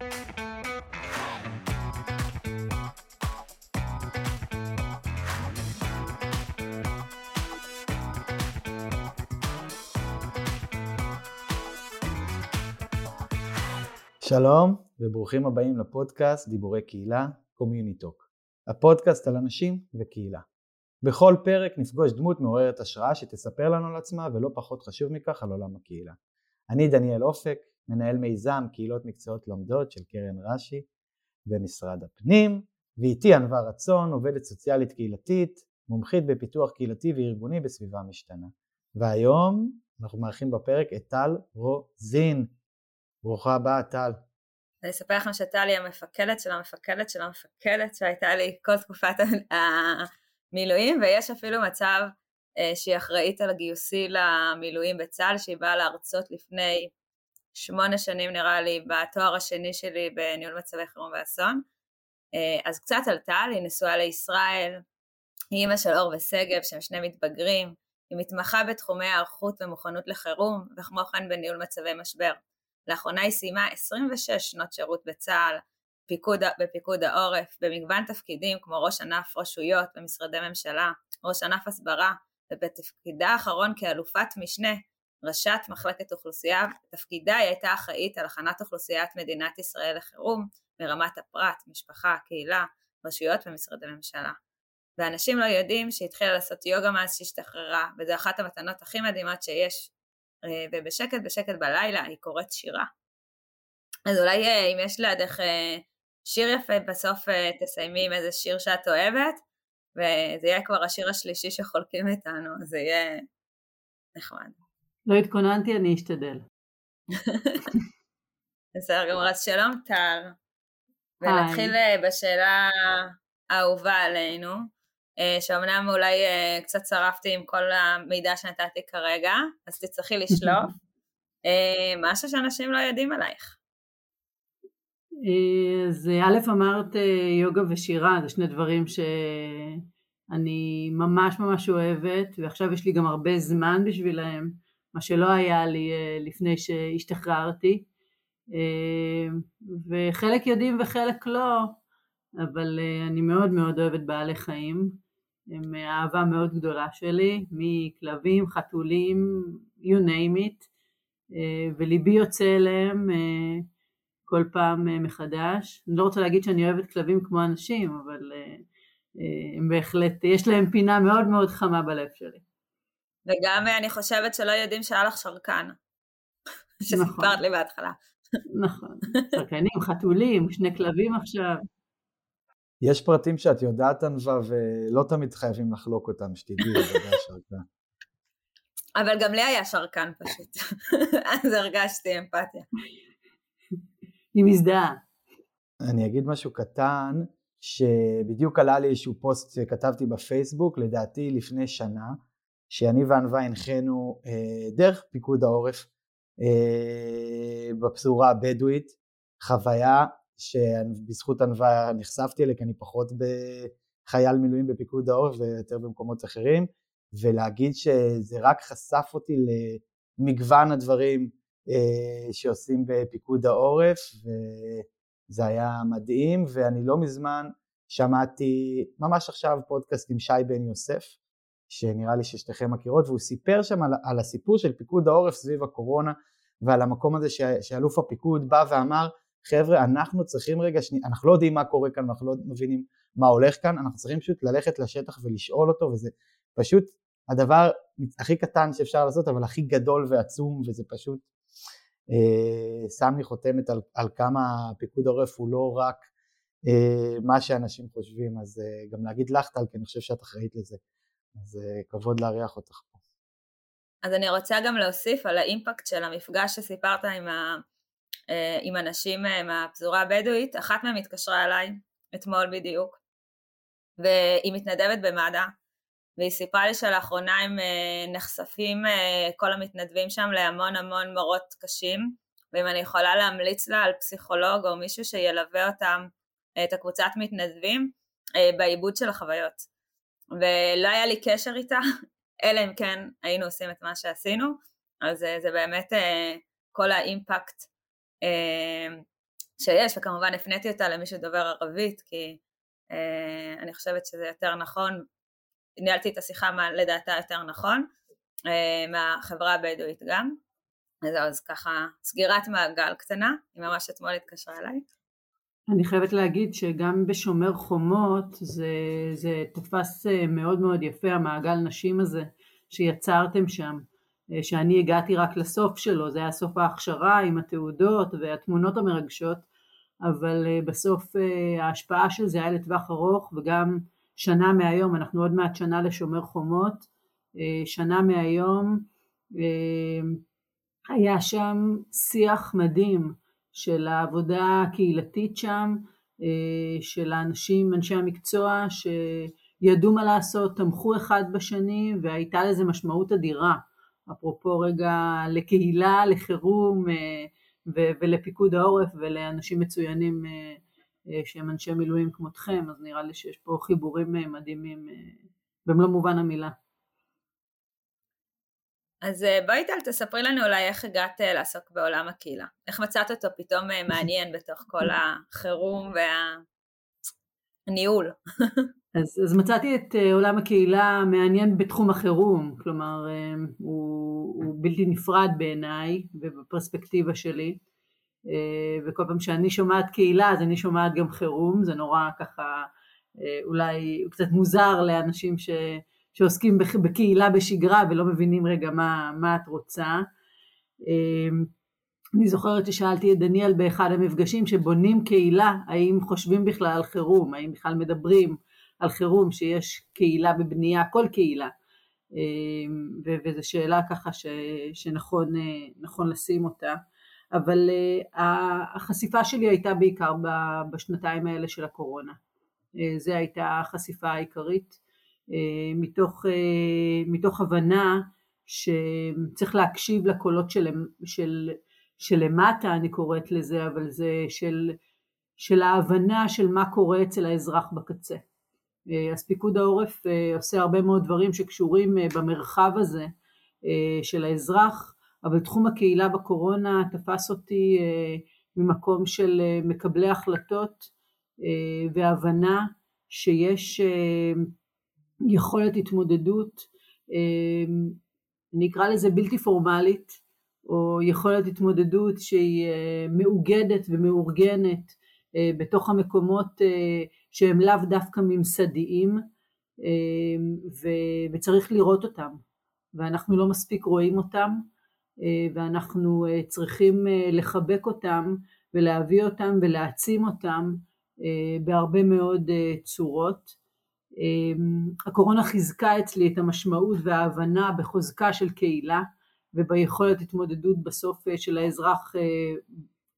שלום וברוכים הבאים לפודקאסט דיבורי קהילה CommuniTalk, הפודקאסט על אנשים וקהילה. בכל פרק נפגוש דמות מעוררת השראה שתספר לנו על עצמה ולא פחות חשוב מכך על עולם הקהילה. אני דניאל אופק, מנהל מיזם קהילות מקצועות לומדות של קרן רש"י במשרד הפנים, ואיתי ענווה רצון, עובדת סוציאלית קהילתית, מומחית בפיתוח קהילתי וארגוני בסביבה משתנה. והיום אנחנו מארחים בפרק את טל רוזין. ברוכה הבאה טל. אני אספר לכם שטל היא המפקדת של המפקדת של המפקדת שהייתה לי כל תקופת המילואים ויש אפילו מצב אה, שהיא אחראית על הגיוסי למילואים בצה"ל שהיא באה להרצות לפני שמונה שנים נראה לי בתואר השני שלי בניהול מצבי חירום ואסון. אה, אז קצת על טל, היא נשואה לישראל, היא אימא של אור ושגב שהם שני מתבגרים, היא מתמחה בתחומי היערכות ומוכנות לחירום וכמו כן בניהול מצבי משבר. לאחרונה היא סיימה 26 שנות שירות בצה"ל, פיקוד, בפיקוד העורף, במגוון תפקידים כמו ראש ענף רשויות במשרדי ממשלה, ראש ענף הסברה, ובתפקידה האחרון כאלופת משנה, ראשת מחלקת אוכלוסייה, בתפקידה היא הייתה אחראית על הכנת אוכלוסיית מדינת ישראל לחירום, מרמת הפרט, משפחה, קהילה, רשויות ומשרדי ממשלה. ואנשים לא יודעים שהיא התחילה לעשות יוגה מאז שהשתחררה, וזו אחת המתנות הכי מדהימות שיש אה, ובשקט בשקט בלילה היא קוראת שירה. אז אולי אה, אם יש לידך אה, שיר יפה בסוף תסיימי עם איזה שיר שאת אוהבת וזה יהיה כבר השיר השלישי שחולקים איתנו זה יהיה נחמד. לא התכוננתי אני אשתדל. בסדר גמור אז שלום טל ונתחיל בשאלה האהובה עלינו אה, שאומנם אולי אה, קצת שרפתי עם כל המידע שנתתי כרגע, אז תצטרכי לשלוף. אה, משהו שאנשים לא יודעים עלייך. אז א' אמרת יוגה ושירה, זה שני דברים שאני ממש ממש אוהבת, ועכשיו יש לי גם הרבה זמן בשבילהם, מה שלא היה לי לפני שהשתחררתי. וחלק יודעים וחלק לא, אבל אני מאוד מאוד אוהבת בעלי חיים. הם אהבה מאוד גדולה שלי, מכלבים, חתולים, you name it, אה, וליבי יוצא אליהם אה, כל פעם אה, מחדש. אני לא רוצה להגיד שאני אוהבת כלבים כמו אנשים, אבל הם בהחלט, יש להם פינה מאוד מאוד חמה בלב שלי. וגם אני חושבת שלא יודעים שהיה לך שרקן, שסיפרת נכון. לי בהתחלה. נכון, שרקנים, חתולים, שני כלבים עכשיו. יש פרטים שאת יודעת ענווה ולא תמיד חייבים לחלוק אותם, שתדעי לגבי השרקן. אבל גם לי היה שרקן פשוט, אז הרגשתי אמפתיה. היא מזדהה. אני אגיד משהו קטן, שבדיוק עלה לי איזשהו פוסט שכתבתי בפייסבוק, לדעתי לפני שנה, שאני וענווה הנחינו אה, דרך פיקוד העורף אה, בפזורה הבדואית, חוויה שבזכות ענווה נחשפתי אליה כי אני פחות בחייל מילואים בפיקוד העורף ויותר במקומות אחרים ולהגיד שזה רק חשף אותי למגוון הדברים אה, שעושים בפיקוד העורף וזה היה מדהים ואני לא מזמן שמעתי ממש עכשיו פודקאסט עם שי בן יוסף שנראה לי ששתיכם מכירות והוא סיפר שם על, על הסיפור של פיקוד העורף סביב הקורונה ועל המקום הזה שאלוף הפיקוד בא ואמר חבר'ה אנחנו צריכים רגע, שני, אנחנו לא יודעים מה קורה כאן, אנחנו לא מבינים מה הולך כאן, אנחנו צריכים פשוט ללכת לשטח ולשאול אותו וזה פשוט הדבר הכי קטן שאפשר לעשות אבל הכי גדול ועצום וזה פשוט אה, שם לי חותמת על, על כמה פיקוד העורף הוא לא רק אה, מה שאנשים חושבים אז אה, גם להגיד לך טל כי אני חושב שאת אחראית לזה אז אה, כבוד לארח אותך פה. אז אני רוצה גם להוסיף על האימפקט של המפגש שסיפרת עם ה... אה, עם אנשים אה, מהפזורה הבדואית, אחת מהם התקשרה אליי אתמול בדיוק, והיא מתנדבת במד"א, והיא סיפרה לי שלאחרונה הם נחשפים כל המתנדבים שם להמון המון מורות קשים, ואם אני יכולה להמליץ לה על פסיכולוג או מישהו שילווה אותם, את הקבוצת מתנדבים, בעיבוד של החוויות. ולא היה לי קשר איתה, אלא אם כן היינו עושים את מה שעשינו, אז זה באמת כל האימפקט אמ, שיש, וכמובן הפניתי אותה למישהו דובר ערבית, כי אה, אני חושבת שזה יותר נכון, ניהלתי את השיחה מה לדעתה יותר נכון, אה, מהחברה הבדואית גם, אז ככה סגירת מעגל קטנה, היא ממש אתמול התקשרה אליי. אני חייבת להגיד שגם בשומר חומות זה, זה תפס אה, מאוד מאוד יפה המעגל נשים הזה שיצרתם שם, אה, שאני הגעתי רק לסוף שלו, זה היה סוף ההכשרה עם התעודות והתמונות המרגשות, אבל אה, בסוף ההשפעה של זה היה לטווח ארוך וגם שנה מהיום, אנחנו עוד מעט שנה לשומר חומות, שנה מהיום היה שם שיח מדהים של העבודה הקהילתית שם, אה, של האנשים, אנשי המקצוע שידעו מה לעשות, תמכו אחד בשני והייתה לזה משמעות אדירה. אפרופו רגע לקהילה, לחירום אה, ולפיקוד העורף ולאנשים מצוינים אה, שהם אנשי מילואים כמותכם, אז נראה לי שיש פה חיבורים מדהימים במלוא מובן המילה. אז אה, בואי טל תספרי לנו אולי איך הגעת אה, לעסוק בעולם הקהילה. איך מצאת אותו פתאום אה, מעניין בתוך כל החירום והניהול. אז, אז מצאתי את עולם הקהילה מעניין בתחום החירום, כלומר הוא, הוא בלתי נפרד בעיניי ובפרספקטיבה שלי וכל פעם שאני שומעת קהילה אז אני שומעת גם חירום, זה נורא ככה אולי קצת מוזר לאנשים ש... שעוסקים בקהילה בשגרה ולא מבינים רגע מה, מה את רוצה. אמ, אני זוכרת ששאלתי את דניאל באחד המפגשים שבונים קהילה, האם חושבים בכלל על חירום, האם בכלל מדברים על חירום שיש קהילה בבנייה, כל קהילה. אמ, וזו שאלה ככה ש, שנכון נכון לשים אותה. אבל אה, החשיפה שלי הייתה בעיקר בשנתיים האלה של הקורונה. אה, זו הייתה החשיפה העיקרית. אה, מתוך, אה, מתוך הבנה שצריך להקשיב לקולות של, של, שלמטה אני קוראת לזה, אבל זה של, של ההבנה של מה קורה אצל האזרח בקצה. אה, אז פיקוד העורף עושה הרבה מאוד דברים שקשורים במרחב הזה של האזרח, אבל תחום הקהילה בקורונה תפס אותי ממקום של מקבלי החלטות והבנה שיש יכולת התמודדות, אמ, אני אקרא לזה בלתי פורמלית, או יכולת התמודדות שהיא אה, מאוגדת ומאורגנת אה, בתוך המקומות אה, שהם לאו דווקא ממסדיים, אמ, וצריך לראות אותם, ואנחנו לא מספיק רואים אותם, ואנחנו צריכים לחבק אותם ולהביא אותם ולהעצים אותם בהרבה מאוד צורות. אמ, הקורונה חיזקה אצלי את המשמעות וההבנה בחוזקה של קהילה וביכולת התמודדות בסוף אה, של האזרח אה,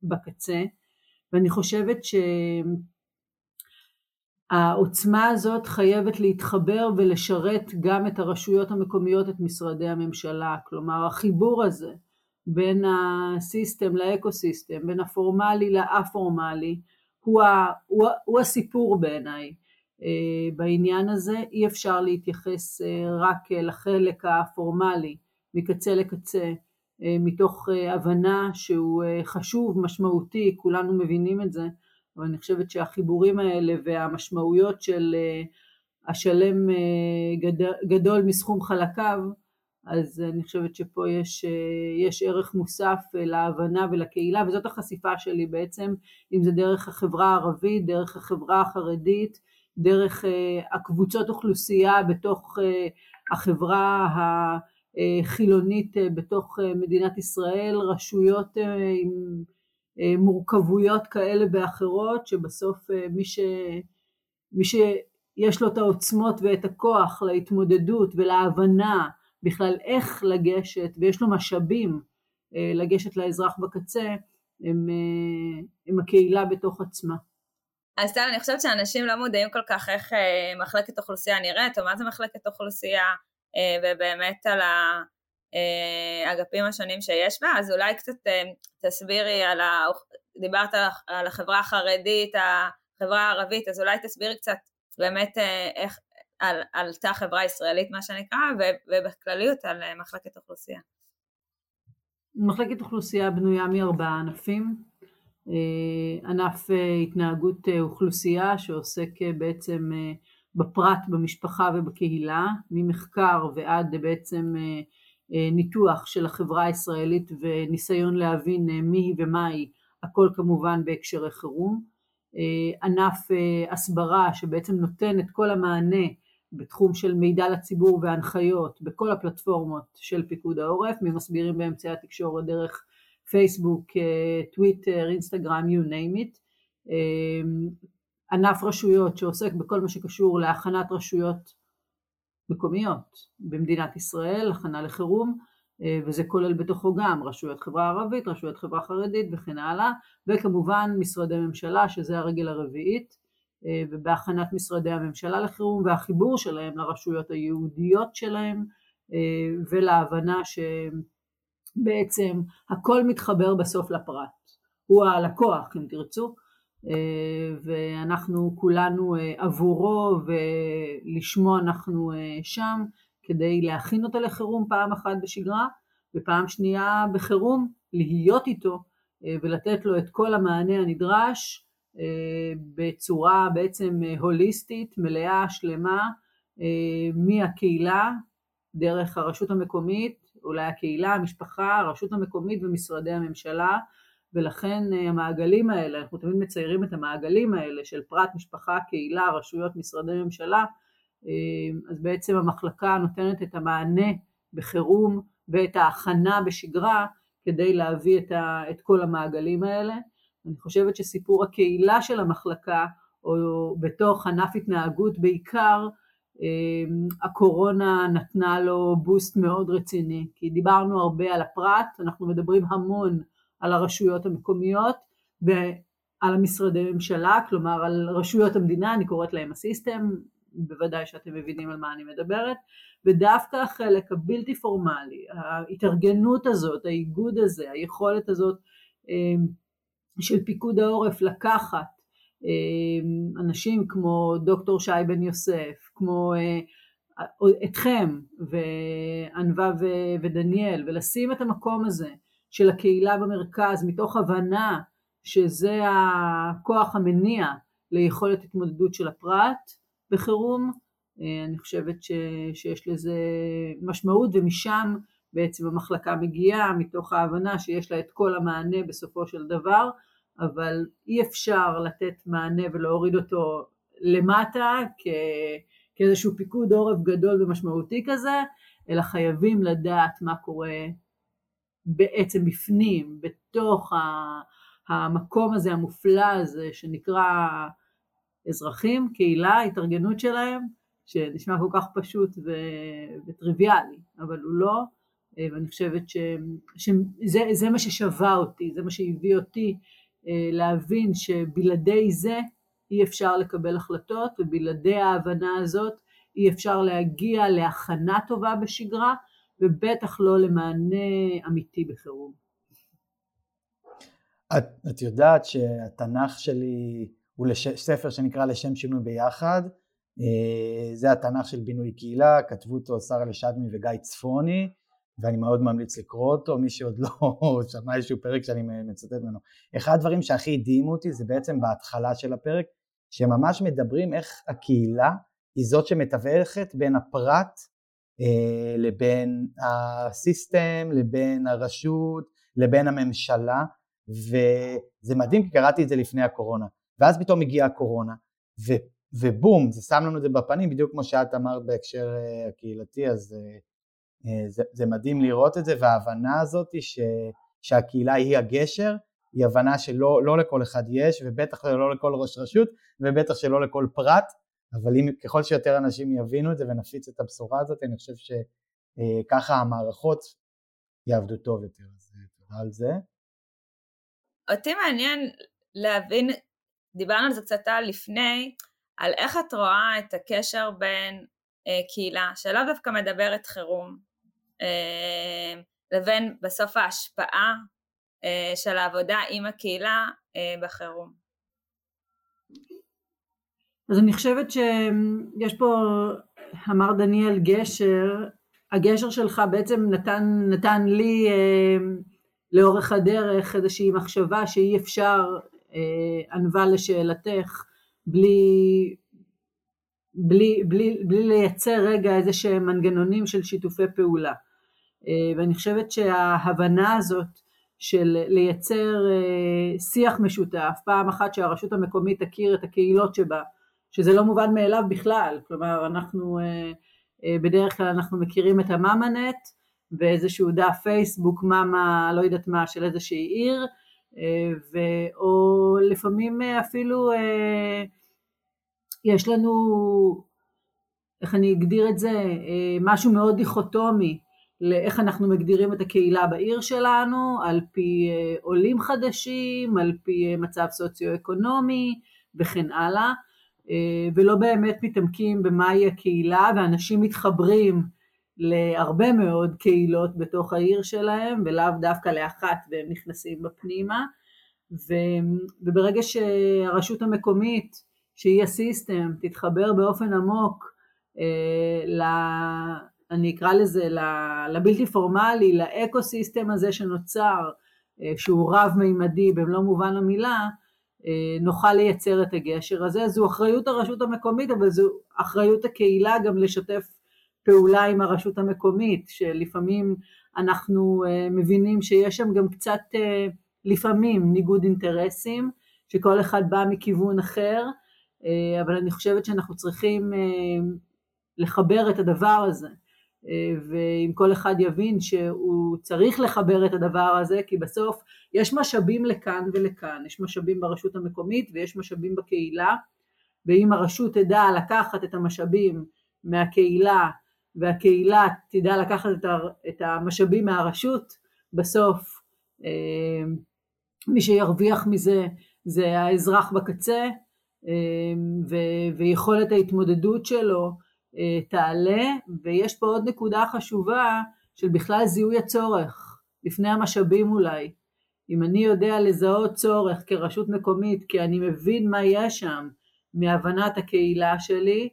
בקצה ואני חושבת שהעוצמה הזאת חייבת להתחבר ולשרת גם את הרשויות המקומיות, את משרדי הממשלה, כלומר החיבור הזה בין הסיסטם לאקו סיסטם, בין הפורמלי לאפורמלי, הוא, הוא, הוא הסיפור בעיניי. אה, בעניין הזה, אי אפשר להתייחס אה, רק אה, לחלק הפורמלי מקצה לקצה מתוך הבנה שהוא חשוב, משמעותי, כולנו מבינים את זה, אבל אני חושבת שהחיבורים האלה והמשמעויות של השלם גדול מסכום חלקיו, אז אני חושבת שפה יש, יש ערך מוסף להבנה ולקהילה, וזאת החשיפה שלי בעצם, אם זה דרך החברה הערבית, דרך החברה החרדית, דרך אה, הקבוצות אוכלוסייה בתוך אה, החברה החילונית אה, בתוך מדינת ישראל, רשויות עם מורכבויות כאלה ואחרות, שבסוף מי, ש, מי שיש לו את העוצמות ואת הכוח להתמודדות ולהבנה בכלל איך לגשת ויש לו משאבים לגשת לאזרח בקצה, הם, הם הקהילה בתוך עצמה. אז טל, אני חושבת שאנשים לא מודעים כל כך איך אה, מחלקת אוכלוסייה נראית, או מה זה מחלקת אוכלוסייה, אה, ובאמת על האגפים אה, השונים שיש בה, אז אולי קצת אה, תסבירי על ה... דיברת על, החברה החרדית, החברה הערבית, אז אולי תסבירי קצת באמת אה, איך, על, על תא חברה ישראלית מה שנקרא, ובכלליות על אה, מחלקת אוכלוסייה. מחלקת אוכלוסייה בנויה מארבעה ענפים. ענף התנהגות אוכלוסייה שעוסק בעצם בפרט, במשפחה ובקהילה, ממחקר ועד בעצם ניתוח של החברה הישראלית וניסיון להבין מי היא ומה היא, הכל כמובן בהקשרי חירום. ענף הסברה שבעצם נותן את כל המענה בתחום של מידע לציבור והנחיות בכל הפלטפורמות של פיקוד העורף, ממסבירים באמצעי התקשורת דרך פייסבוק, טוויטר, אינסטגרם, you name it. ענף רשויות שעוסק בכל מה שקשור להכנת רשויות מקומיות במדינת ישראל, הכנה לחירום, וזה כולל בתוכו גם רשויות חברה ערבית, רשויות חברה חרדית וכן הלאה, וכמובן משרדי ממשלה שזה הרגל הרביעית, ובהכנת משרדי הממשלה לחירום והחיבור שלהם לרשויות היהודיות שלהם ולהבנה שבעצם הכל מתחבר בסוף לפרט, הוא הלקוח אם תרצו ואנחנו כולנו עבורו ולשמו אנחנו שם כדי להכין אותו לחירום פעם אחת בשגרה ופעם שנייה בחירום להיות איתו ולתת לו את כל המענה הנדרש בצורה בעצם הוליסטית, מלאה, שלמה, מהקהילה, דרך הרשות המקומית, אולי הקהילה, המשפחה, הרשות המקומית ומשרדי הממשלה, ולכן המעגלים האלה, אנחנו תמיד מציירים את המעגלים האלה של פרט, משפחה, קהילה, רשויות, משרדי ממשלה, אז בעצם המחלקה נותנת את המענה בחירום ואת ההכנה בשגרה כדי להביא את, ה, את כל המעגלים האלה. אני חושבת שסיפור הקהילה של המחלקה, או בתוך ענף התנהגות בעיקר, הקורונה נתנה לו בוסט מאוד רציני, כי דיברנו הרבה על הפרט, אנחנו מדברים המון על הרשויות המקומיות ועל המשרדי ממשלה, כלומר על רשויות המדינה, אני קוראת להם הסיסטם, בוודאי שאתם מבינים על מה אני מדברת, ודווקא החלק הבלתי פורמלי, ההתארגנות הזאת, האיגוד הזה, היכולת הזאת של פיקוד העורף לקחת אנשים כמו דוקטור שי בן יוסף, כמו אתכם וענווה ודניאל, ולשים את המקום הזה של הקהילה במרכז מתוך הבנה שזה הכוח המניע ליכולת התמודדות של הפרט בחירום, אני חושבת ש, שיש לזה משמעות ומשם בעצם המחלקה מגיעה מתוך ההבנה שיש לה את כל המענה בסופו של דבר, אבל אי אפשר לתת מענה ולהוריד אותו למטה כ, כאיזשהו פיקוד עורף גדול ומשמעותי כזה, אלא חייבים לדעת מה קורה בעצם בפנים, בתוך המקום הזה המופלא הזה שנקרא אזרחים, קהילה, התארגנות שלהם, שנשמע כל כך פשוט וטריוויאלי, אבל הוא לא, ואני חושבת ש, שזה מה ששווה אותי, זה מה שהביא אותי להבין שבלעדי זה אי אפשר לקבל החלטות ובלעדי ההבנה הזאת אי אפשר להגיע להכנה טובה בשגרה ובטח לא למענה אמיתי בחירום. את, את יודעת שהתנ"ך שלי הוא לש, ספר שנקרא לשם שינוי ביחד, אה, זה התנ"ך של בינוי קהילה, כתבו אותו שרה לשדמי וגיא צפוני, ואני מאוד ממליץ לקרוא אותו, מי שעוד לא שמע איזשהו פרק שאני מצטט ממנו. אחד הדברים שהכי הדהימו אותי זה בעצם בהתחלה של הפרק, שממש מדברים איך הקהילה היא זאת שמתווכת בין הפרט אה, לבין הסיסטם, לבין הרשות, לבין הממשלה, וזה מדהים כי קראתי את זה לפני הקורונה. ואז פתאום הגיעה הקורונה, ו, ובום, זה שם לנו את זה בפנים, בדיוק כמו שאת אמרת בהקשר אה, הקהילתי, אז אה, זה, זה מדהים לראות את זה, וההבנה הזאת ש, שהקהילה היא הגשר, היא הבנה שלא לא לכל אחד יש, ובטח לא לכל ראש רשות, ובטח שלא לכל פרט, אבל אם, ככל שיותר אנשים יבינו את זה ונפיץ את הבשורה הזאת, אני חושב שככה המערכות יעבדו טוב יותר, אז תודה על זה. אותי מעניין להבין דיברנו על זה קצת לפני, על איך את רואה את הקשר בין אה, קהילה, שלאו דווקא מדברת חירום, אה, לבין בסוף ההשפעה אה, של העבודה עם הקהילה אה, בחירום. אז אני חושבת שיש פה, אמר דניאל גשר, הגשר שלך בעצם נתן, נתן לי אה, לאורך הדרך איזושהי מחשבה שאי אפשר, ענווה לשאלתך, בלי, בלי, בלי, בלי לייצר רגע איזה שהם מנגנונים של שיתופי פעולה. ואני חושבת שההבנה הזאת של לייצר שיח משותף, פעם אחת שהרשות המקומית תכיר את הקהילות שבה, שזה לא מובן מאליו בכלל, כלומר אנחנו בדרך כלל אנחנו מכירים את הממנט ואיזשהו דף פייסבוק מאמה לא יודעת מה של איזושהי עיר ו, או לפעמים אפילו יש לנו איך אני אגדיר את זה משהו מאוד דיכוטומי לאיך אנחנו מגדירים את הקהילה בעיר שלנו על פי עולים חדשים, על פי מצב סוציו-אקונומי וכן הלאה. ולא באמת מתעמקים במהי הקהילה ואנשים מתחברים להרבה מאוד קהילות בתוך העיר שלהם ולאו דווקא לאחת והם נכנסים בפנימה. וברגע שהרשות המקומית שהיא הסיסטם תתחבר באופן עמוק ל... אני אקרא לזה לבלתי פורמלי, לאקו סיסטם הזה שנוצר שהוא רב מימדי במלוא מובן המילה נוכל לייצר את הגשר הזה, זו אחריות הרשות המקומית אבל זו אחריות הקהילה גם לשתף פעולה עם הרשות המקומית שלפעמים אנחנו מבינים שיש שם גם קצת לפעמים ניגוד אינטרסים שכל אחד בא מכיוון אחר אבל אני חושבת שאנחנו צריכים לחבר את הדבר הזה ואם כל אחד יבין שהוא צריך לחבר את הדבר הזה כי בסוף יש משאבים לכאן ולכאן, יש משאבים ברשות המקומית ויש משאבים בקהילה ואם הרשות תדע לקחת את המשאבים מהקהילה והקהילה תדע לקחת את המשאבים מהרשות בסוף מי שירוויח מזה זה האזרח בקצה ויכולת ההתמודדות שלו תעלה ויש פה עוד נקודה חשובה של בכלל זיהוי הצורך לפני המשאבים אולי. אם אני יודע לזהות צורך כרשות מקומית כי אני מבין מה יש שם מהבנת הקהילה שלי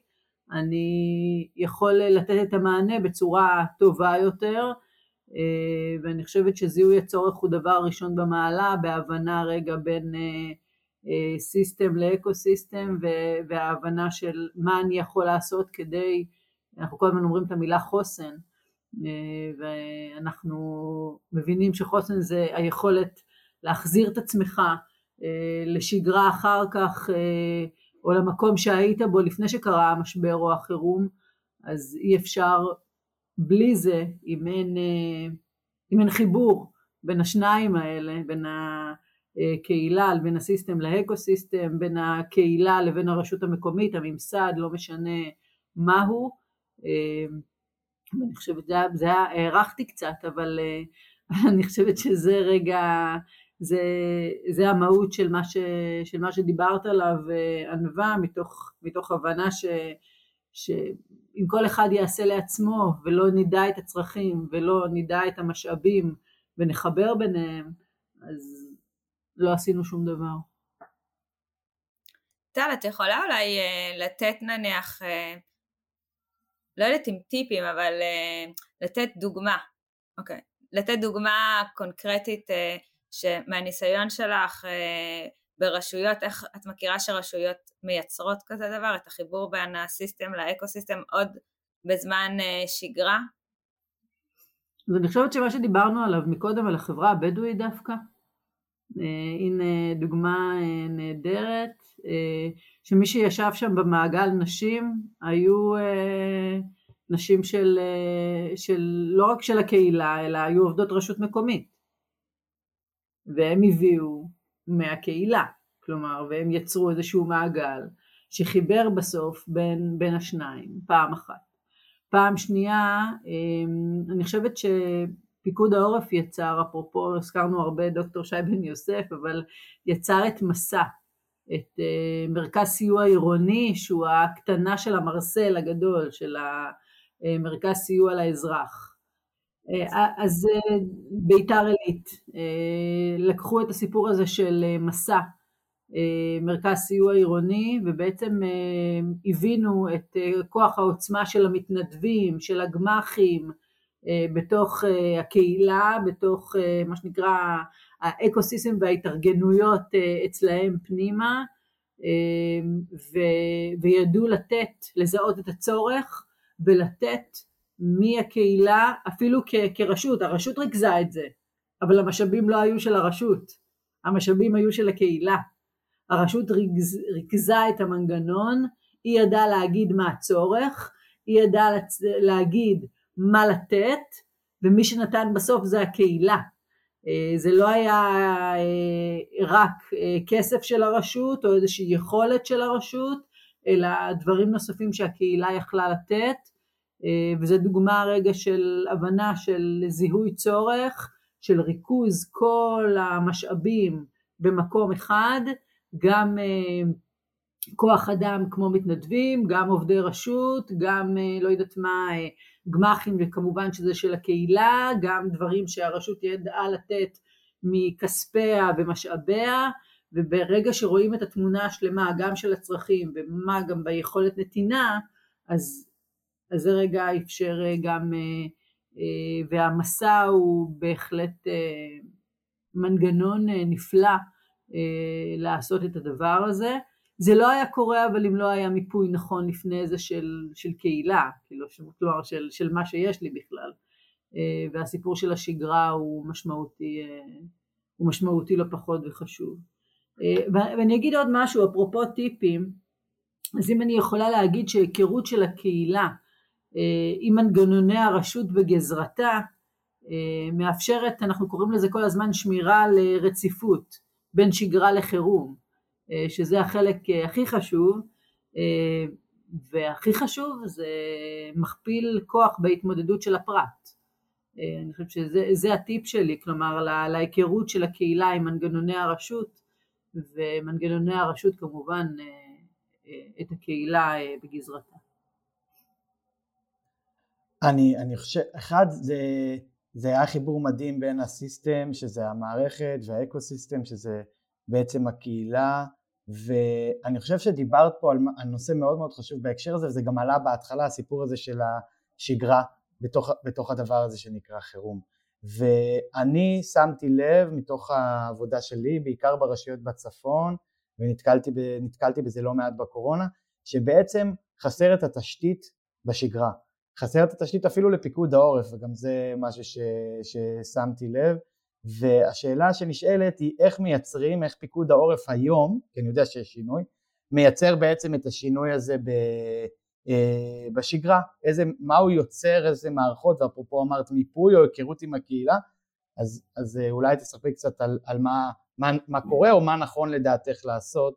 אני יכול לתת את המענה בצורה טובה יותר ואני חושבת שזיהוי הצורך הוא דבר ראשון במעלה בהבנה רגע בין system ל ecosystem וההבנה של מה אני יכול לעשות כדי, אנחנו כל הזמן אומרים את המילה חוסן ואנחנו מבינים שחוסן זה היכולת להחזיר את עצמך לשגרה אחר כך או למקום שהיית בו לפני שקרה המשבר או החירום אז אי אפשר בלי זה אם אין, אם אין חיבור בין השניים האלה בין ה... קהילה בין הסיסטם לאקו סיסטם, בין הקהילה לבין הרשות המקומית, הממסד, לא משנה מהו. אני חושבת, זה, זה היה, הערכתי קצת, אבל אני חושבת שזה רגע, זה, זה המהות של מה, ש, של מה שדיברת עליו, ענווה, מתוך, מתוך הבנה ש, שאם כל אחד יעשה לעצמו ולא נדע את הצרכים ולא נדע את המשאבים ונחבר ביניהם, אז לא עשינו שום דבר. טל, את יכולה אולי uh, לתת נניח, uh, לא יודעת אם טיפים, אבל uh, לתת דוגמה, אוקיי. לתת דוגמה קונקרטית שמהניסיון שלך ברשויות, איך את מכירה שרשויות מייצרות כזה דבר, את החיבור בין הסיסטם לאקו סיסטם עוד בזמן שגרה? אז אני חושבת שמה שדיברנו עליו מקודם על החברה הבדואית דווקא, אה, הנה דוגמה אה, נהדרת, אה, שמי שישב שם במעגל נשים היו נשים של, של לא רק של הקהילה אלא היו עובדות רשות מקומית והם הביאו מהקהילה, כלומר והם יצרו איזשהו מעגל שחיבר בסוף בין, בין השניים פעם אחת. פעם שנייה אני חושבת ש... פיקוד העורף יצר, אפרופו הזכרנו הרבה דוקטור שי בן יוסף, אבל יצר את מסע, את uh, מרכז סיוע עירוני שהוא הקטנה של המרסל הגדול, של המרכז סיוע לאזרח. Uh, אז ביתר עילית, לקחו את הסיפור הזה של מסע, מרכז סיוע עירוני, ובעצם הבינו את כוח העוצמה של המתנדבים, של הגמ"חים, בתוך הקהילה, בתוך מה שנקרא האקוסיסטם וההתארגנויות אצלהם פנימה, ו, וידעו לתת, לזהות את הצורך ולתת מהקהילה, אפילו כ, כרשות, הרשות ריכזה את זה, אבל המשאבים לא היו של הרשות, המשאבים היו של הקהילה. הרשות ריכז, ריכזה את המנגנון, היא ידעה להגיד מה הצורך, היא ידעה להגיד מה לתת, ומי שנתן בסוף זה הקהילה. אה, זה לא היה אה, רק אה, כסף של הרשות או איזושהי יכולת של הרשות, אלא דברים נוספים שהקהילה יכלה לתת, וזו דוגמה רגע של הבנה של זיהוי צורך, של ריכוז כל המשאבים במקום אחד, גם כוח אדם כמו מתנדבים, גם עובדי רשות, גם לא יודעת מה, גמ"חים וכמובן שזה של הקהילה, גם דברים שהרשות ידעה לתת מכספיה ומשאביה, וברגע שרואים את התמונה השלמה גם של הצרכים ומה גם ביכולת נתינה, אז, אז זה רגע אפשר גם, והמסע הוא בהחלט מנגנון נפלא לעשות את הדבר הזה. זה לא היה קורה אבל אם לא היה מיפוי נכון לפני זה של, של קהילה, כאילו, כלומר של, של מה שיש לי בכלל. אה, והסיפור של השגרה הוא משמעותי, אה, הוא משמעותי לא פחות וחשוב. אה, ואני אגיד עוד משהו אפרופו טיפים, אז אם אני יכולה להגיד שהיכרות של הקהילה עם מנגנוני הרשות בגזרתה מאפשרת, אנחנו קוראים לזה כל הזמן שמירה על רציפות בין שגרה לחירום. אה, שזה החלק אה, הכי חשוב, אה, והכי חשוב זה מכפיל כוח בהתמודדות של הפרט. אני חושבת שזה הטיפ שלי, כלומר להיכרות של הקהילה עם מנגנוני הרשות, ומנגנוני הרשות כמובן את הקהילה בגזרתה. אני, אני חושב, אחד זה, זה היה חיבור מדהים בין הסיסטם שזה המערכת והאקו סיסטם שזה בעצם הקהילה ואני חושב שדיברת פה על, על נושא מאוד מאוד חשוב בהקשר הזה וזה גם עלה בהתחלה הסיפור הזה של השגרה בתוך, בתוך הדבר הזה שנקרא חירום. ואני שמתי לב מתוך העבודה שלי בעיקר ברשויות בצפון ונתקלתי בזה לא מעט בקורונה שבעצם חסרת התשתית בשגרה. חסרת התשתית אפילו לפיקוד העורף וגם זה משהו ש, ששמתי לב והשאלה שנשאלת היא איך מייצרים, איך פיקוד העורף היום, כי אני יודע שיש שינוי, מייצר בעצם את השינוי הזה ב, אה, בשגרה, איזה, מה הוא יוצר, איזה מערכות, ואפרופו אמרת מיפוי או היכרות עם הקהילה, אז, אז אה, אולי תספרי קצת על, על מה, מה, מה קורה או מה נכון לדעתך לעשות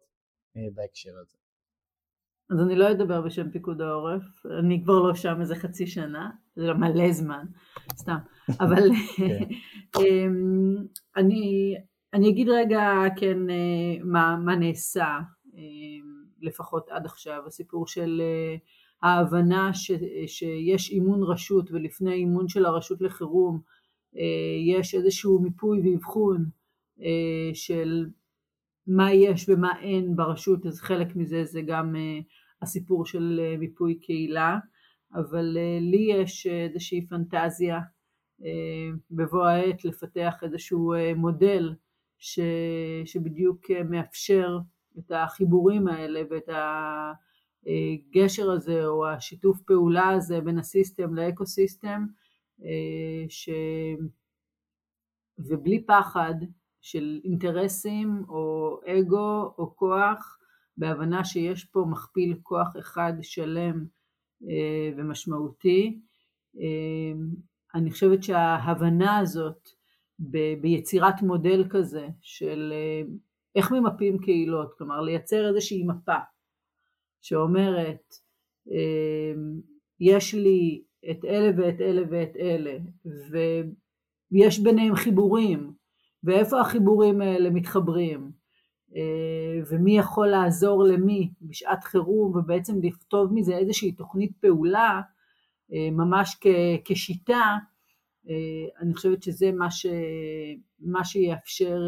אה, בהקשר הזה. אז אני לא אדבר בשם פיקוד העורף, אני כבר לא שם איזה חצי שנה, זה לא מלא זמן, סתם, אבל כן. אמ, אני, אני אגיד רגע כן אה, מה, מה נעשה, אמ, לפחות עד עכשיו, הסיפור של אה, ההבנה ש, שיש אימון רשות ולפני אימון של הרשות לחירום אה, יש איזשהו מיפוי ואבחון של מה יש ומה אין ברשות, אז חלק מזה זה גם הסיפור של מיפוי קהילה, אבל לי יש איזושהי פנטזיה בבוא העת לפתח איזשהו מודל ש, שבדיוק מאפשר את החיבורים האלה ואת הגשר הזה או השיתוף פעולה הזה בין הסיסטם לאקו סיסטם ש... ובלי פחד של אינטרסים או אגו או כוח בהבנה שיש פה מכפיל כוח אחד שלם אה, ומשמעותי. אה, אני חושבת שההבנה הזאת ב- ביצירת מודל כזה של אה, איך ממפים קהילות, כלומר לייצר איזושהי מפה שאומרת יש לי את אלה ואת אלה ואת אלה ויש ביניהם חיבורים ואיפה החיבורים האלה מתחברים אה, ומי יכול לעזור למי בשעת חירום ובעצם לכתוב מזה איזושהי תוכנית פעולה אה, ממש כשיטה, אה, אני חושבת שזה מה, ש, מה שיאפשר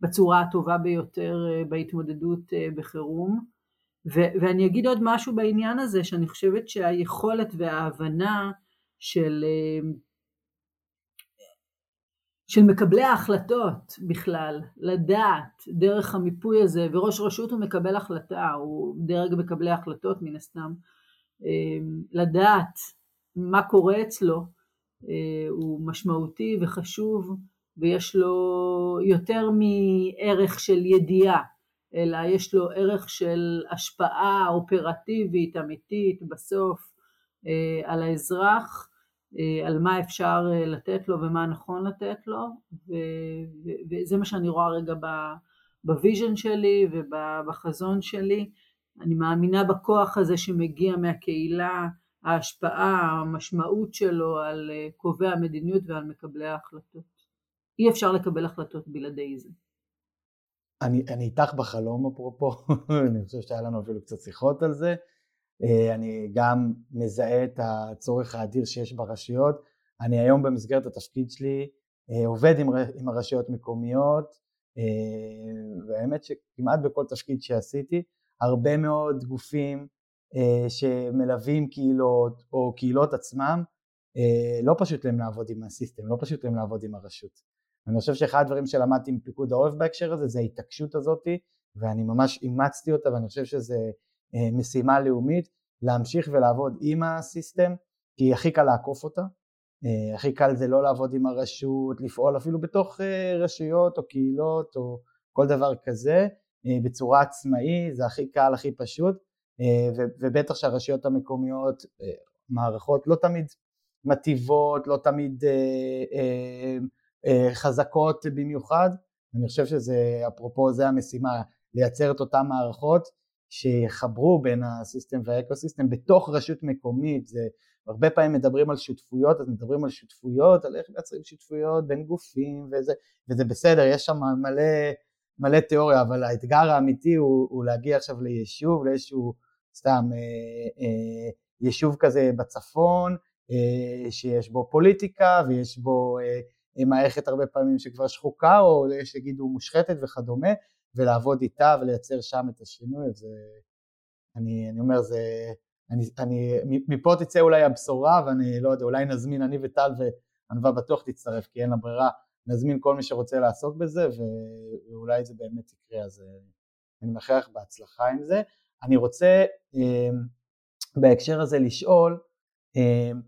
בצורה הטובה ביותר בהתמודדות בחירום. ו, ואני אגיד עוד משהו בעניין הזה, שאני חושבת שהיכולת וההבנה של, של מקבלי ההחלטות בכלל, לדעת דרך המיפוי הזה, וראש רשות הוא מקבל החלטה, הוא דרג מקבלי החלטות מן הסתם, לדעת מה קורה אצלו הוא משמעותי וחשוב ויש לו יותר מערך של ידיעה, אלא יש לו ערך של השפעה אופרטיבית אמיתית בסוף אה, על האזרח, אה, על מה אפשר אה, לתת לו ומה נכון לתת לו, וזה מה שאני רואה רגע ב vision שלי ובחזון שלי. אני מאמינה בכוח הזה שמגיע מהקהילה, ההשפעה, המשמעות שלו על קובעי המדיניות ועל מקבלי ההחלטות. אי אפשר לקבל החלטות בלעדי זה. אני, אני איתך בחלום אפרופו, אני חושב שהיה לנו אפילו קצת שיחות על זה. אה, אני גם מזהה את הצורך האדיר שיש ברשויות. אני היום במסגרת התפקיד שלי אה, עובד עם, עם הרשויות מקומיות, אה, והאמת שכמעט בכל תפקיד שעשיתי, הרבה מאוד גופים שמלווים קהילות או קהילות עצמם, לא פשוט להם לעבוד עם הסיסטם, לא פשוט להם לעבוד עם הרשות. אני חושב שאחד הדברים שלמדתי מפיקוד העורף בהקשר הזה זה ההתעקשות הזאתי ואני ממש אימצתי אותה ואני חושב שזו אה, משימה לאומית להמשיך ולעבוד עם הסיסטם כי הכי קל לעקוף אותה, אה, הכי קל זה לא לעבוד עם הרשות, לפעול אפילו בתוך אה, רשויות או קהילות או כל דבר כזה בצורה עצמאי, זה הכי קל, הכי פשוט ובטח שהרשויות המקומיות מערכות לא תמיד מטיבות, לא תמיד אה, חזקות במיוחד. אני חושב שזה, אפרופו זה המשימה, לייצר את אותן מערכות שיחברו בין הסיסטם והאקוסיסטם בתוך רשות מקומית, זה הרבה פעמים מדברים על שותפויות, אז מדברים על שותפויות, על איך מייצרים שותפויות בין גופים וזה, וזה בסדר, יש שם מלא, מלא תיאוריה, אבל האתגר האמיתי הוא, הוא להגיע עכשיו ליישוב, לאיזשהו סתם אה, אה, יישוב כזה בצפון, אה, שיש בו פוליטיקה ויש בו אה, מערכת הרבה פעמים שכבר שחוקה או שיגידו מושחתת וכדומה ולעבוד איתה ולייצר שם את השינוי אז אני, אני אומר זה אני, אני, מפה תצא אולי הבשורה ואני לא יודע אולי נזמין אני וטל וענווה בטוח תצטרף כי אין לה ברירה נזמין כל מי שרוצה לעסוק בזה ואולי זה באמת יקרה אז אני מאחל לך בהצלחה עם זה. אני רוצה אמ, בהקשר הזה לשאול אמ,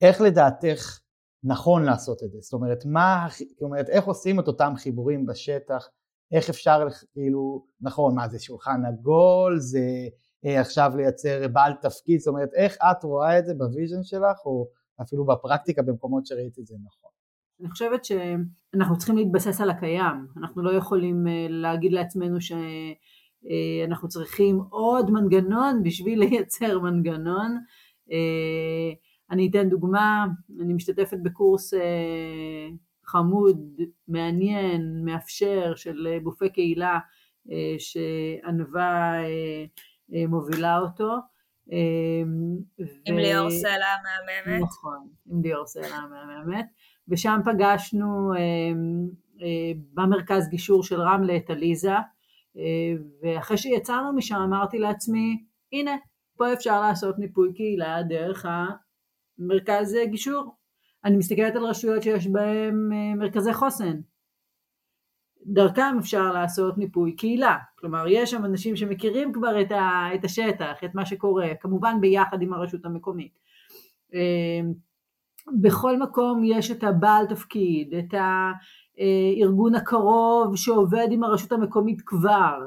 איך לדעתך נכון לעשות את זה, זאת אומרת, מה, זאת אומרת, איך עושים את אותם חיבורים בשטח, איך אפשר, כאילו, נכון, מה זה שולחן עגול, זה אה, עכשיו לייצר בעל תפקיד, זאת אומרת, איך את רואה את זה ב vision שלך, או אפילו בפרקטיקה במקומות שראית את זה נכון. אני חושבת שאנחנו צריכים להתבסס על הקיים, אנחנו לא יכולים אה, להגיד לעצמנו שאנחנו אה, צריכים עוד מנגנון בשביל לייצר מנגנון. אני אתן דוגמה, אני משתתפת בקורס אה, חמוד, מעניין, מאפשר של אה, גופי קהילה אה, שענווה מובילה אותו. עם ו... ליאור סלע המהממת. נכון, עם ליאור סלע המהממת. ושם פגשנו במרכז גישור של רמלה את עליזה, ואחרי שיצאנו משם אמרתי לעצמי, הנה, פה אפשר לעשות מיפוי קהילה דרך מרכז גישור. אני מסתכלת על רשויות שיש בהן אה, מרכזי חוסן. דרכם אפשר לעשות מיפוי קהילה, כלומר יש שם אנשים שמכירים כבר את, ה, את השטח, את מה שקורה, כמובן ביחד עם הרשות המקומית. אה, בכל מקום יש את הבעל תפקיד, את הארגון הקרוב שעובד עם הרשות המקומית כבר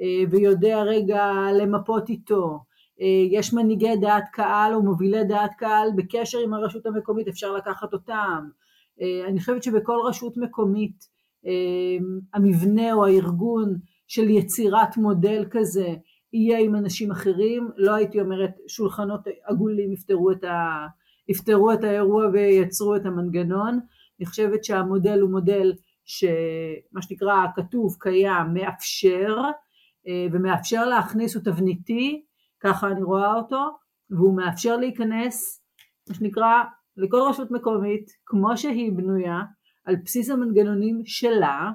אה, ויודע רגע למפות איתו, אה, יש מנהיגי דעת קהל או מובילי דעת קהל בקשר עם הרשות המקומית, אפשר לקחת אותם. אה, אני חושבת שבכל רשות מקומית אה, המבנה או הארגון של יצירת מודל כזה יהיה עם אנשים אחרים, לא הייתי אומרת שולחנות עגולים יפתרו את, ה, יפתרו את האירוע וייצרו את המנגנון, אני חושבת שהמודל הוא מודל שמה שנקרא כתוב, קיים, מאפשר ומאפשר להכניס, הוא תבניתי ככה אני רואה אותו, והוא מאפשר להיכנס, מה שנקרא, לכל רשות מקומית, כמו שהיא בנויה, על בסיס המנגנונים שלה,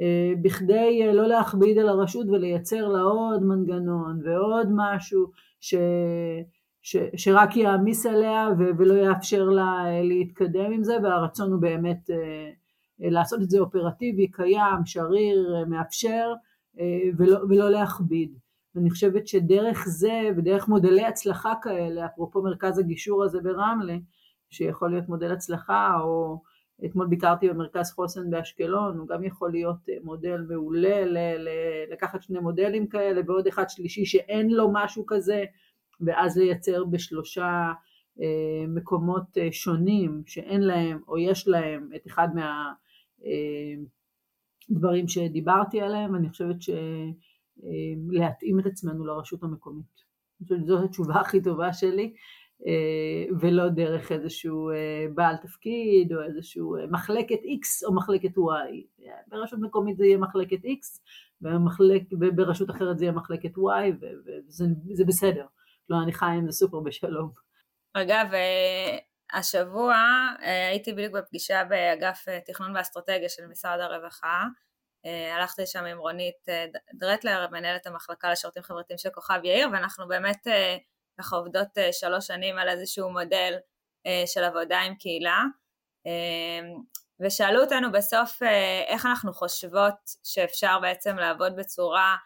אה, בכדי אה, לא להכביד על הרשות ולייצר לה עוד מנגנון ועוד משהו ש... ש, שרק יעמיס עליה ו, ולא יאפשר לה להתקדם עם זה, והרצון הוא באמת לעשות את זה אופרטיבי, קיים, שריר, מאפשר, ולא, ולא להכביד. ואני חושבת שדרך זה ודרך מודלי הצלחה כאלה, אפרופו מרכז הגישור הזה ברמלה, שיכול להיות מודל הצלחה, או אתמול ביקרתי במרכז חוסן באשקלון, הוא גם יכול להיות אה, מודל מעולה ל- ל- לקחת שני מודלים כאלה ועוד אחד שלישי שאין לו משהו כזה, ואז לייצר בשלושה אה, מקומות אה, שונים שאין להם או יש להם את אחד מהדברים שדיברתי עליהם, אני חושבת ש... להתאים את עצמנו לרשות המקומית. אני חושבת שזאת התשובה הכי טובה שלי, אה, ולא דרך איזשהו אה, בעל תפקיד או איזשהו אה, מחלקת X או מחלקת Y. ברשות מקומית זה יהיה מחלקת X, ובמחלק, וברשות אחרת זה יהיה מחלקת Y, וזה בסדר. לא, אני חיה עם זה סופר בשלום. אגב, השבוע הייתי בדיוק בפגישה באגף תכנון ואסטרטגיה של משרד הרווחה, אה, הלכתי שם עם רונית אה, דרטלר, מנהלת המחלקה לשירותים חברתיים של כוכב יאיר, ואנחנו באמת אה, ככה עובדות שלוש שנים על איזשהו מודל של עבודה עם קהילה, ושאלו אותנו בסוף איך אנחנו חושבות שאפשר בעצם לעבוד בצורה,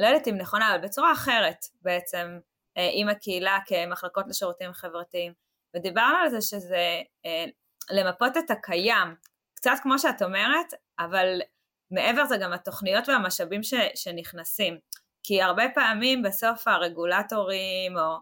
לא יודעת אם נכונה, אבל בצורה אחרת בעצם עם הקהילה כמחלקות לשירותים חברתיים, ודיברנו על זה שזה למפות את הקיים, קצת כמו שאת אומרת, אבל מעבר זה גם התוכניות והמשאבים ש, שנכנסים. כי הרבה פעמים בסוף הרגולטורים או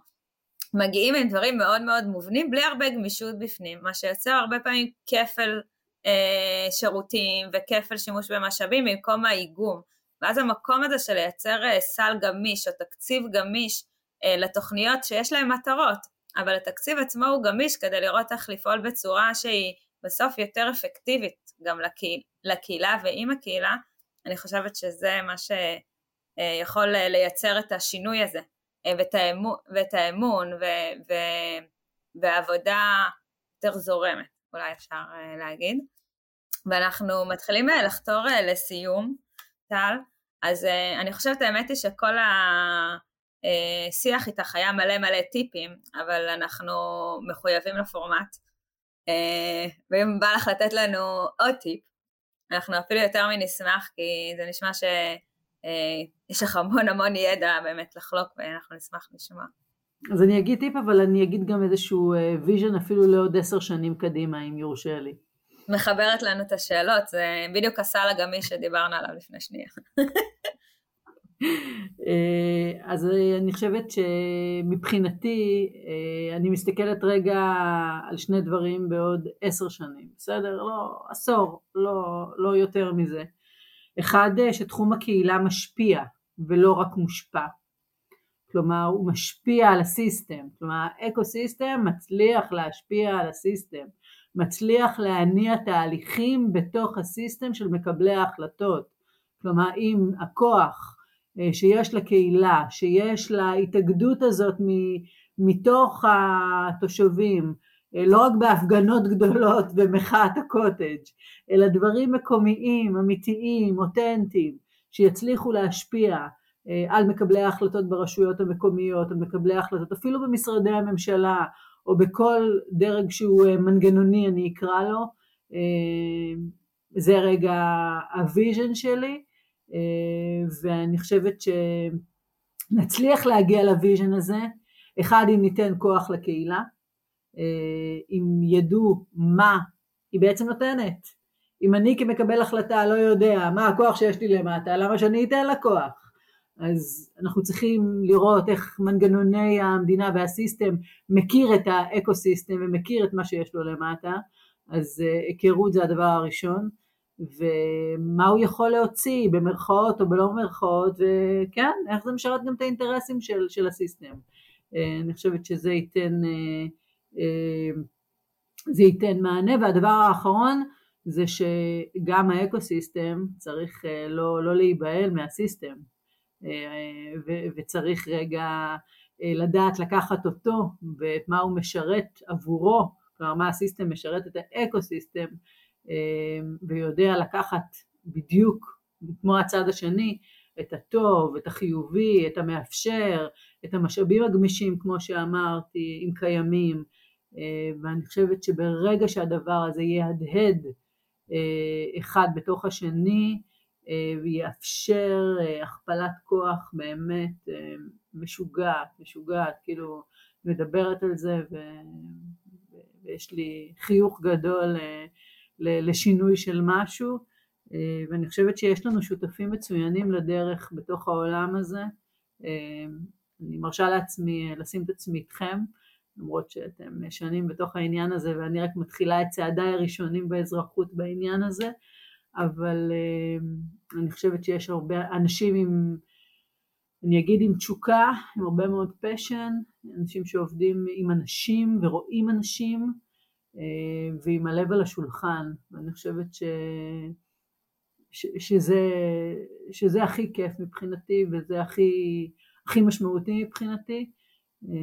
מגיעים עם דברים מאוד מאוד מובנים בלי הרבה גמישות בפנים, מה שיוצר הרבה פעמים כפל אה, שירותים וכפל שימוש במשאבים במקום האיגום. ואז המקום הזה של לייצר אה, סל גמיש או תקציב גמיש אה, לתוכניות שיש להן מטרות, אבל התקציב עצמו הוא גמיש כדי לראות איך לפעול בצורה שהיא בסוף יותר אפקטיבית גם לקהיל, לקהילה ועם הקהילה, אני חושבת שזה מה שיכול לייצר את השינוי הזה אה, ואת האמון, ואת האמון ו, ו, ועבודה יותר זורמת, אולי אפשר אה, להגיד. ואנחנו מתחילים אה, לחתור לסיום, טל, אז אני חושבת האמת היא שכל השיח איתך היה מלא מלא טיפים, אבל אנחנו מחויבים לפורמט. אה, ואם בא לך לתת לנו עוד טיפ, אנחנו אפילו יותר מנשמח, כי זה נשמע שיש לך המון המון ידע באמת לחלוק, ואנחנו נשמח לשמוע. אז אני אגיד טיפ, אבל אני אגיד גם איזשהו vision אה, אפילו לעוד עשר שנים קדימה, אם יורשה לי. מחברת לנו את השאלות, זה בדיוק הסל הגמיש שדיברנו עליו לפני שנייה. אה, אז אני חושבת שמבחינתי אה, אני מסתכלת רגע על שני דברים בעוד עשר שנים, בסדר? לא, עשור, לא, לא יותר מזה. אחד, אה, שתחום הקהילה משפיע ולא רק מושפע. כלומר, הוא משפיע על ה system. כלומר, ה ecosystem מצליח להשפיע על ה system. מצליח להניע תהליכים בתוך ה system של מקבלי ההחלטות. כלומר, אם הכוח אה, שיש לקהילה, שיש להתאגדות הזאת מתוך התושבים, אה, לא רק בהפגנות גדולות במחאת הקוטג', אלא דברים מקומיים, אמיתיים, אותנטיים, שיצליחו להשפיע אה, על מקבלי ההחלטות ברשויות המקומיות, על מקבלי ההחלטות אפילו במשרדי הממשלה, או בכל דרג שהוא מנגנוני אני אקרא לו, זה רגע ה vision שלי. אה, ואני חושבת שנצליח להגיע ל vision הזה, אחד אם ניתן כוח לקהילה, אה, אם ידעו מה היא בעצם נותנת. אם אני כמקבל החלטה לא יודע מה הכוח שיש לי למטה, למה שאני אתן לה כוח? אז אנחנו צריכים לראות איך מנגנוני המדינה והסיסטם מכיר את האקו סיסטם ומכיר את מה שיש לו למטה, אז אה, היכרות זה הדבר הראשון. ומה הוא יכול להוציא במרכאות או בלא במרכאות, וכן, איך זה משרת גם את האינטרסים של, של הסיסטם. אה, אני חושבת שזה ייתן, אה, זה ייתן מענה, והדבר האחרון זה שגם ה ecosystem צריך לא, לא להיבהל מה system, וצריך רגע לדעת לקחת אותו ואת מה הוא משרת עבורו, כלומר מה ה system משרת את ה ecosystem אמ, ויודע לקחת בדיוק כמו הצד השני את הטוב, את החיובי, את המאפשר, את המשאבים הגמישים כמו שאמרתי, אם קיימים, ואני חושבת שברגע שהדבר הזה יהדהד אחד בתוך השני, ויאפשר הכפלת כוח באמת משוגעת, משוגעת, כאילו מדברת על זה ו... ויש לי חיוך גדול לשינוי של משהו. ואני חושבת שיש לנו שותפים מצוינים לדרך בתוך העולם הזה. אני מרשה לעצמי לשים את עצמי איתכם למרות שאתם שנים בתוך העניין הזה ואני רק מתחילה את צעדיי הראשונים באזרחות בעניין הזה. אבל אני חושבת שיש הרבה אנשים עם אני אגיד עם תשוקה, עם הרבה מאוד פשן, אנשים שעובדים עם אנשים ורואים אנשים אה, ועם הלב על השולחן, ואני חושבת ש... ש... שזה, שזה הכי כיף מבחינתי וזה הכי, הכי משמעותי מבחינתי אה,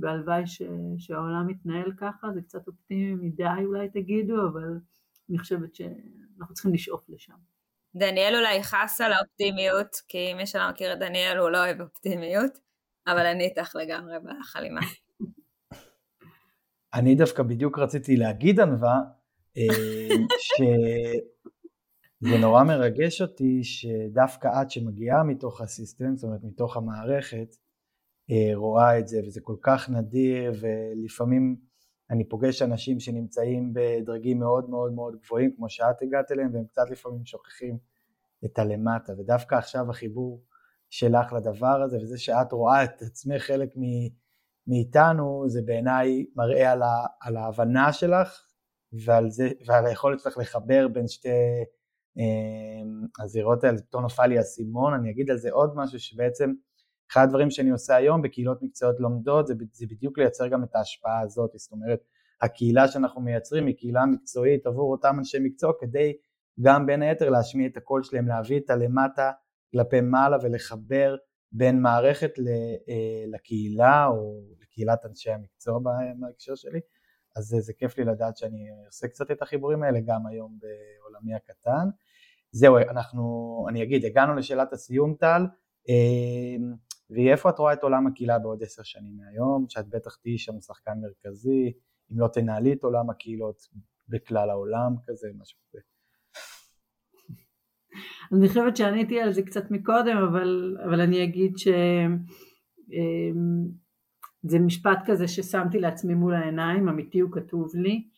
והלוואי ש... שהעולם מתנהל ככה, זה קצת אופטימי מדי אולי תגידו, אבל אני חושבת שאנחנו צריכים לשאוף לשם. דניאל אולי חס על האופטימיות, כי מי שלא מכיר את דניאל הוא לא אוהב אופטימיות, אבל אני איתך לגמרי בחלימה. אני דווקא בדיוק רציתי להגיד ענווה, אה, שזה נורא מרגש אותי שדווקא את שמגיעה מתוך הסיסטם, זאת אומרת מתוך המערכת, אה, רואה את זה וזה כל כך נדיר ולפעמים אני פוגש אנשים שנמצאים בדרגים מאוד מאוד מאוד גבוהים כמו שאת הגעת אליהם והם קצת לפעמים שוכחים את הלמטה. ודווקא עכשיו החיבור שלך לדבר הזה וזה שאת רואה את עצמך חלק מאיתנו זה בעיניי מראה על, ה, על ההבנה שלך ועל, זה, ועל היכולת שלך לחבר בין שתי אה, הזירות האלה, פתאום נפל לי האסימון, אני אגיד על זה עוד משהו שבעצם אחד הדברים שאני עושה היום בקהילות מקצועיות לומדות זה, זה בדיוק לייצר גם את ההשפעה הזאת, זאת אומרת הקהילה שאנחנו מייצרים היא קהילה מקצועית עבור אותם אנשי מקצוע כדי גם בין היתר להשמיע את הקול שלהם, להביא את הלמטה כלפי מעלה ולחבר בין מערכת אה, לקהילה או לקהילת אנשי המקצוע בהקשר שלי, אז זה, זה כיף לי לדעת שאני עושה קצת את החיבורים האלה גם היום בעולמי הקטן. זהו, אנחנו, אני אגיד, הגענו לשאלת הסיום טל, אה, ואיפה את רואה את עולם הקהילה בעוד עשר שנים מהיום, שאת בטח תהיי שם שחקן מרכזי, אם לא תנהלי את עולם הקהילות בכלל העולם כזה, משהו כזה. אני חושבת שעניתי על זה קצת מקודם, אבל, אבל אני אגיד שזה אמ, משפט כזה ששמתי לעצמי מול העיניים, אמיתי הוא כתוב לי,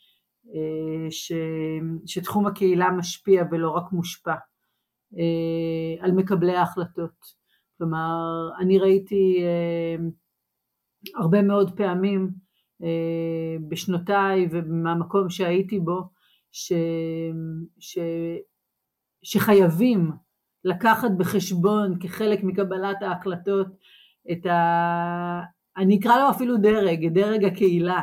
אה, ש, שתחום הקהילה משפיע ולא רק מושפע אה, על מקבלי ההחלטות. כלומר, אני ראיתי אה, הרבה מאוד פעמים אה, בשנותיי ומהמקום שהייתי בו, ש, ש, שחייבים לקחת בחשבון כחלק מקבלת ההחלטות את ה... אני אקרא לו אפילו דרג, דרג הקהילה,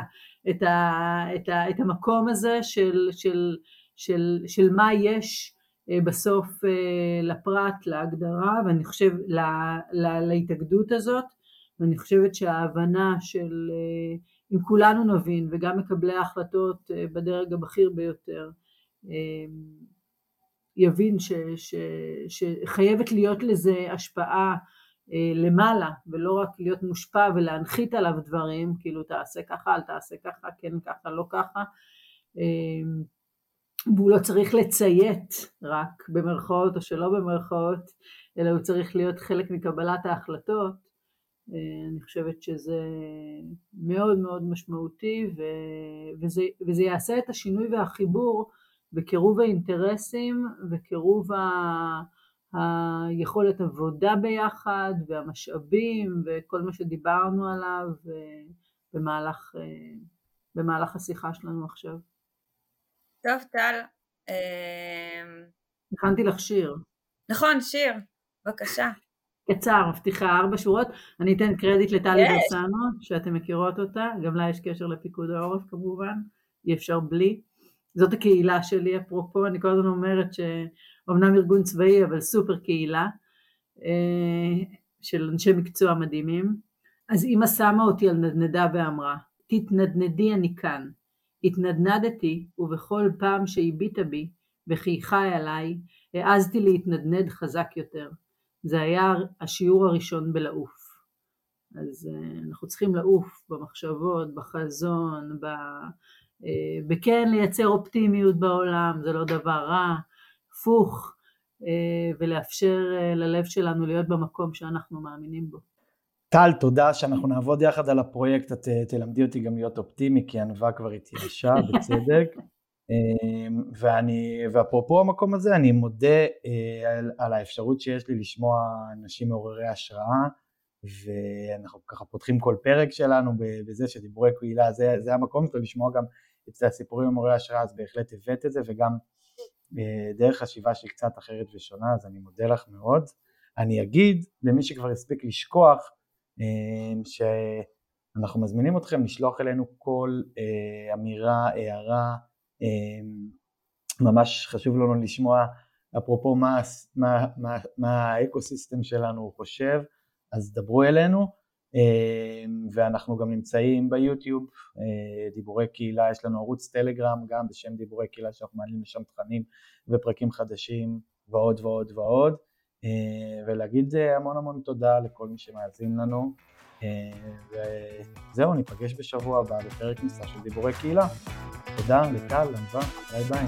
את, ה, את, ה, את המקום הזה של, של, של, של מה יש בסוף אה, לפרט, להגדרה, ואני חושב, לה, לה, להתאגדות הזאת, ואני חושבת שההבנה של אה, אם כולנו נבין וגם מקבלי ההחלטות בדרג הבכיר ביותר יבין ש, ש, שחייבת להיות לזה השפעה למעלה ולא רק להיות מושפע ולהנחית עליו דברים כאילו תעשה ככה אל תעשה ככה כן ככה לא ככה והוא לא צריך לציית רק במרכאות או שלא במרכאות, אלא הוא צריך להיות חלק מקבלת ההחלטות, אה, אני חושבת שזה מאוד מאוד משמעותי וזה, וזה יעשה את השינוי והחיבור בקירוב האינטרסים וקירוב ה... היכולת עבודה ביחד והמשאבים וכל מה שדיברנו עליו אה, במהלך, אה, במהלך השיחה שלנו עכשיו. טוב, טל. אמ, הכנתי לך שיר. נכון, שיר, בבקשה. קצר, מבטיחה ארבע שורות. אני אתן קרדיט לטלי דוסנו, שאתן מכירות אותה, גם לה יש קשר לפיקוד העורף כמובן, אי אפשר בלי. זאת הקהילה שלי, אפרופו, אני כל הזמן אומרת שאומנם ארגון צבאי, אבל סופר קהילה, אה, של אנשי מקצוע מדהימים. אז אימא שמה אותי על נדנדה ואמרה, תתנדנדי אני כאן. התנדנדתי, ובכל פעם שהביטה בי וחייכה אליי, העזתי להתנדנד חזק יותר. זה היה השיעור הראשון בלעוף. אז אנחנו צריכים לעוף במחשבות, בחזון, ב... בכן לייצר אופטימיות בעולם, זה לא דבר רע, הפוך, ולאפשר ללב שלנו להיות במקום שאנחנו מאמינים בו. טל, תודה שאנחנו נעבוד יחד על הפרויקט, את תלמדי אותי גם להיות אופטימי, כי ענווה כבר התייאשה, בצדק. אמ, ואני, ואפרופו המקום הזה, אני מודה אה, על, על האפשרות שיש לי לשמוע אנשים מעוררי השראה, ואנחנו ככה פותחים כל פרק שלנו בזה שדיבורי קהילה, זה, זה המקום שלו לשמוע גם את הסיפורים מעוררי השראה, אז בהחלט הבאת את זה, וגם אה, דרך חשיבה שהיא קצת אחרת ושונה, אז אני מודה לך מאוד. אני אגיד למי שכבר הספיק לשכוח, שאנחנו מזמינים אתכם לשלוח אלינו כל אה, אמירה, הערה, אמ, ממש חשוב לנו לשמוע אפרופו מה, מה, מה, מה האקו-סיסטם שלנו חושב, אז דברו אלינו אמ, ואנחנו גם נמצאים ביוטיוב, אה, דיבורי קהילה, יש לנו ערוץ טלגרם גם בשם דיבורי קהילה שאנחנו מעלים לשם תכנים ופרקים חדשים ועוד ועוד ועוד ולהגיד אה, המון המון תודה לכל מי שמאזין לנו וזהו, ניפגש בשבוע הבא בפרק נוסף של דיבורי קהילה. תודה לטל, ענווה, ביי ביי.